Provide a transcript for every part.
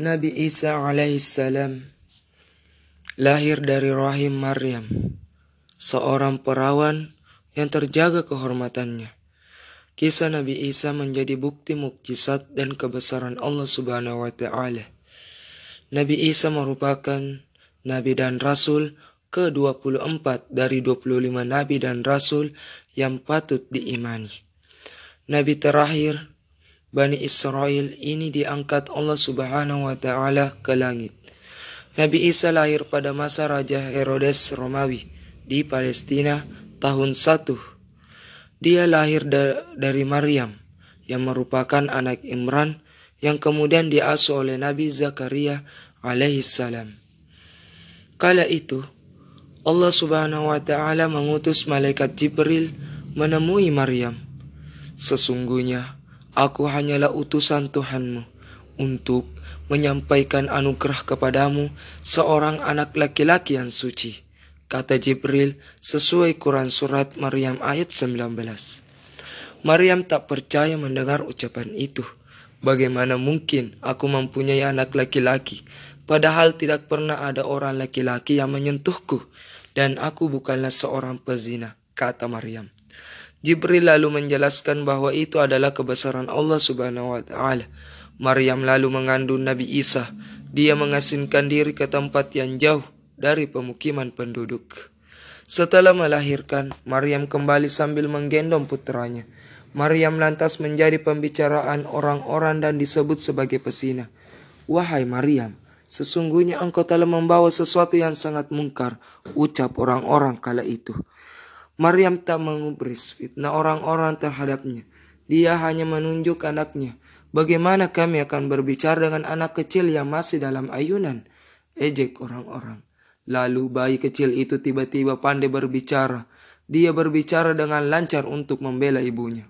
Nabi Isa alaihissalam lahir dari rahim Maryam, seorang perawan yang terjaga kehormatannya. Kisah Nabi Isa menjadi bukti mukjizat dan kebesaran Allah Subhanahu wa taala. Nabi Isa merupakan nabi dan rasul ke-24 dari 25 nabi dan rasul yang patut diimani. Nabi terakhir Bani Israel ini diangkat Allah Subhanahu wa taala ke langit. Nabi Isa lahir pada masa Raja Herodes Romawi di Palestina tahun 1. Dia lahir da dari Maryam yang merupakan anak Imran yang kemudian diasuh oleh Nabi Zakaria alaihissalam. Kala itu, Allah Subhanahu wa taala mengutus malaikat Jibril menemui Maryam. Sesungguhnya Aku hanyalah utusan Tuhanmu untuk menyampaikan anugerah kepadamu seorang anak laki-laki yang suci. Kata Jibril sesuai Quran Surat Maryam ayat 19. Maryam tak percaya mendengar ucapan itu. Bagaimana mungkin aku mempunyai anak laki-laki, padahal tidak pernah ada orang laki-laki yang menyentuhku, dan aku bukanlah seorang pezina, kata Maryam. Jibril lalu menjelaskan bahwa itu adalah kebesaran Allah Subhanahu wa taala. Maryam lalu mengandung Nabi Isa. Dia mengasingkan diri ke tempat yang jauh dari pemukiman penduduk. Setelah melahirkan, Maryam kembali sambil menggendong putranya. Maryam lantas menjadi pembicaraan orang-orang dan disebut sebagai pesina. Wahai Maryam, sesungguhnya engkau telah membawa sesuatu yang sangat mungkar, ucap orang-orang kala itu. Maryam tak mengubris fitnah orang-orang terhadapnya. Dia hanya menunjuk anaknya. Bagaimana kami akan berbicara dengan anak kecil yang masih dalam ayunan? Ejek orang-orang. Lalu bayi kecil itu tiba-tiba pandai berbicara. Dia berbicara dengan lancar untuk membela ibunya.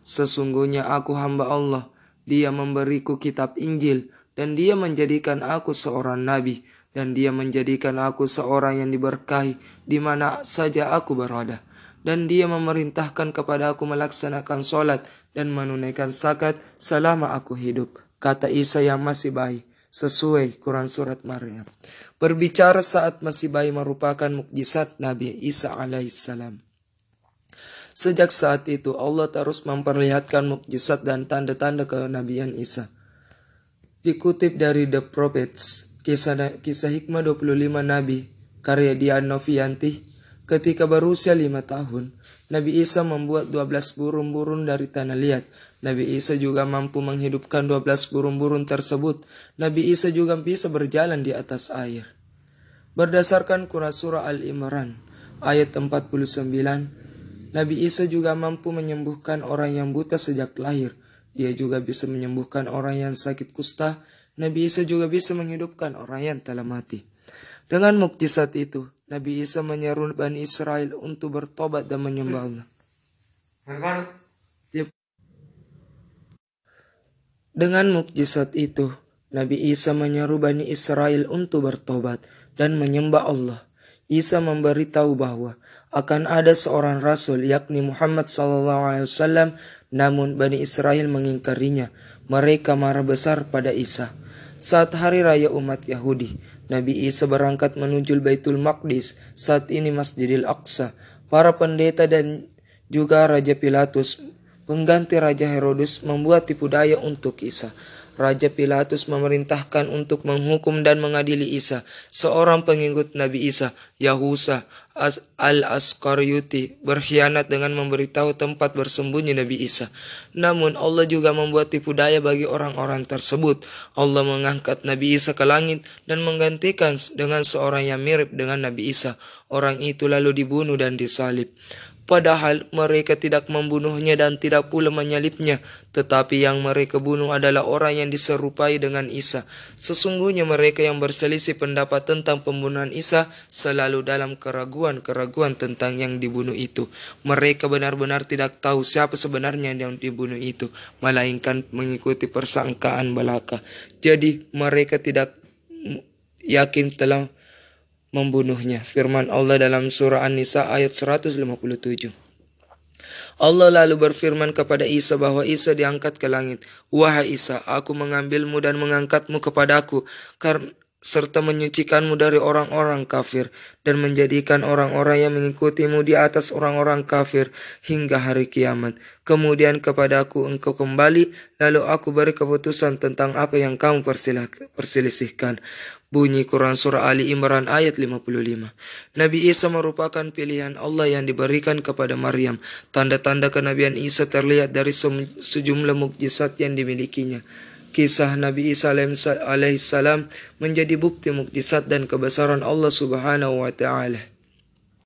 Sesungguhnya aku hamba Allah. Dia memberiku kitab Injil dan dia menjadikan aku seorang nabi dan dia menjadikan aku seorang yang diberkahi di mana saja aku berada. Dan dia memerintahkan kepada aku melaksanakan sholat dan menunaikan zakat selama aku hidup. Kata Isa yang masih bayi, sesuai Quran Surat Maryam. Berbicara saat masih bayi merupakan mukjizat Nabi Isa alaihissalam. Sejak saat itu Allah terus memperlihatkan mukjizat dan tanda-tanda kenabian Isa. Dikutip dari The Prophets, kisah, kisah hikmah 25 Nabi karya Dian Novianti, ketika berusia lima tahun, Nabi Isa membuat dua belas burung-burung dari tanah liat. Nabi Isa juga mampu menghidupkan dua belas burung-burung tersebut. Nabi Isa juga bisa berjalan di atas air. Berdasarkan Quran Surah Al-Imran, ayat 49, Nabi Isa juga mampu menyembuhkan orang yang buta sejak lahir. Dia juga bisa menyembuhkan orang yang sakit kusta. Nabi Isa juga bisa menghidupkan orang yang telah mati. Dengan mukjizat itu, Nabi Isa menyeru Bani Israel untuk bertobat dan menyembah Allah. Dengan mukjizat itu, Nabi Isa menyeru Bani Israel untuk bertobat dan menyembah Allah. Isa memberitahu bahwa akan ada seorang rasul yakni Muhammad SAW namun Bani Israel mengingkarinya. Mereka marah besar pada Isa. Saat hari raya umat Yahudi, Nabi Isa berangkat menuju Baitul Maqdis, saat ini Masjidil Aqsa. Para pendeta dan juga Raja Pilatus, pengganti Raja Herodes, membuat tipu daya untuk Isa. Raja Pilatus memerintahkan untuk menghukum dan mengadili Isa, seorang pengikut Nabi Isa, Yahusa al-Askaryuti, berkhianat dengan memberitahu tempat bersembunyi Nabi Isa. Namun Allah juga membuat tipu daya bagi orang-orang tersebut. Allah mengangkat Nabi Isa ke langit dan menggantikan dengan seorang yang mirip dengan Nabi Isa. Orang itu lalu dibunuh dan disalib. Padahal mereka tidak membunuhnya dan tidak pula menyalibnya, tetapi yang mereka bunuh adalah orang yang diserupai dengan Isa. Sesungguhnya mereka yang berselisih pendapat tentang pembunuhan Isa selalu dalam keraguan-keraguan tentang yang dibunuh itu. Mereka benar-benar tidak tahu siapa sebenarnya yang dibunuh itu, melainkan mengikuti persangkaan belaka. Jadi mereka tidak yakin telah membunuhnya. Firman Allah dalam surah An-Nisa ayat 157. Allah lalu berfirman kepada Isa bahwa Isa diangkat ke langit. Wahai Isa, aku mengambilmu dan mengangkatmu kepadaku karena serta menyucikanmu dari orang-orang kafir dan menjadikan orang-orang yang mengikutimu di atas orang-orang kafir hingga hari kiamat. Kemudian kepadaku engkau kembali, lalu aku beri keputusan tentang apa yang kamu perselisihkan. Bunyi Quran Surah Ali Imran ayat 55. Nabi Isa merupakan pilihan Allah yang diberikan kepada Maryam. Tanda-tanda kenabian Isa terlihat dari sejumlah mukjizat yang dimilikinya. Kisah Nabi Isa alaihissalam menjadi bukti mukjizat dan kebesaran Allah Subhanahu wa taala.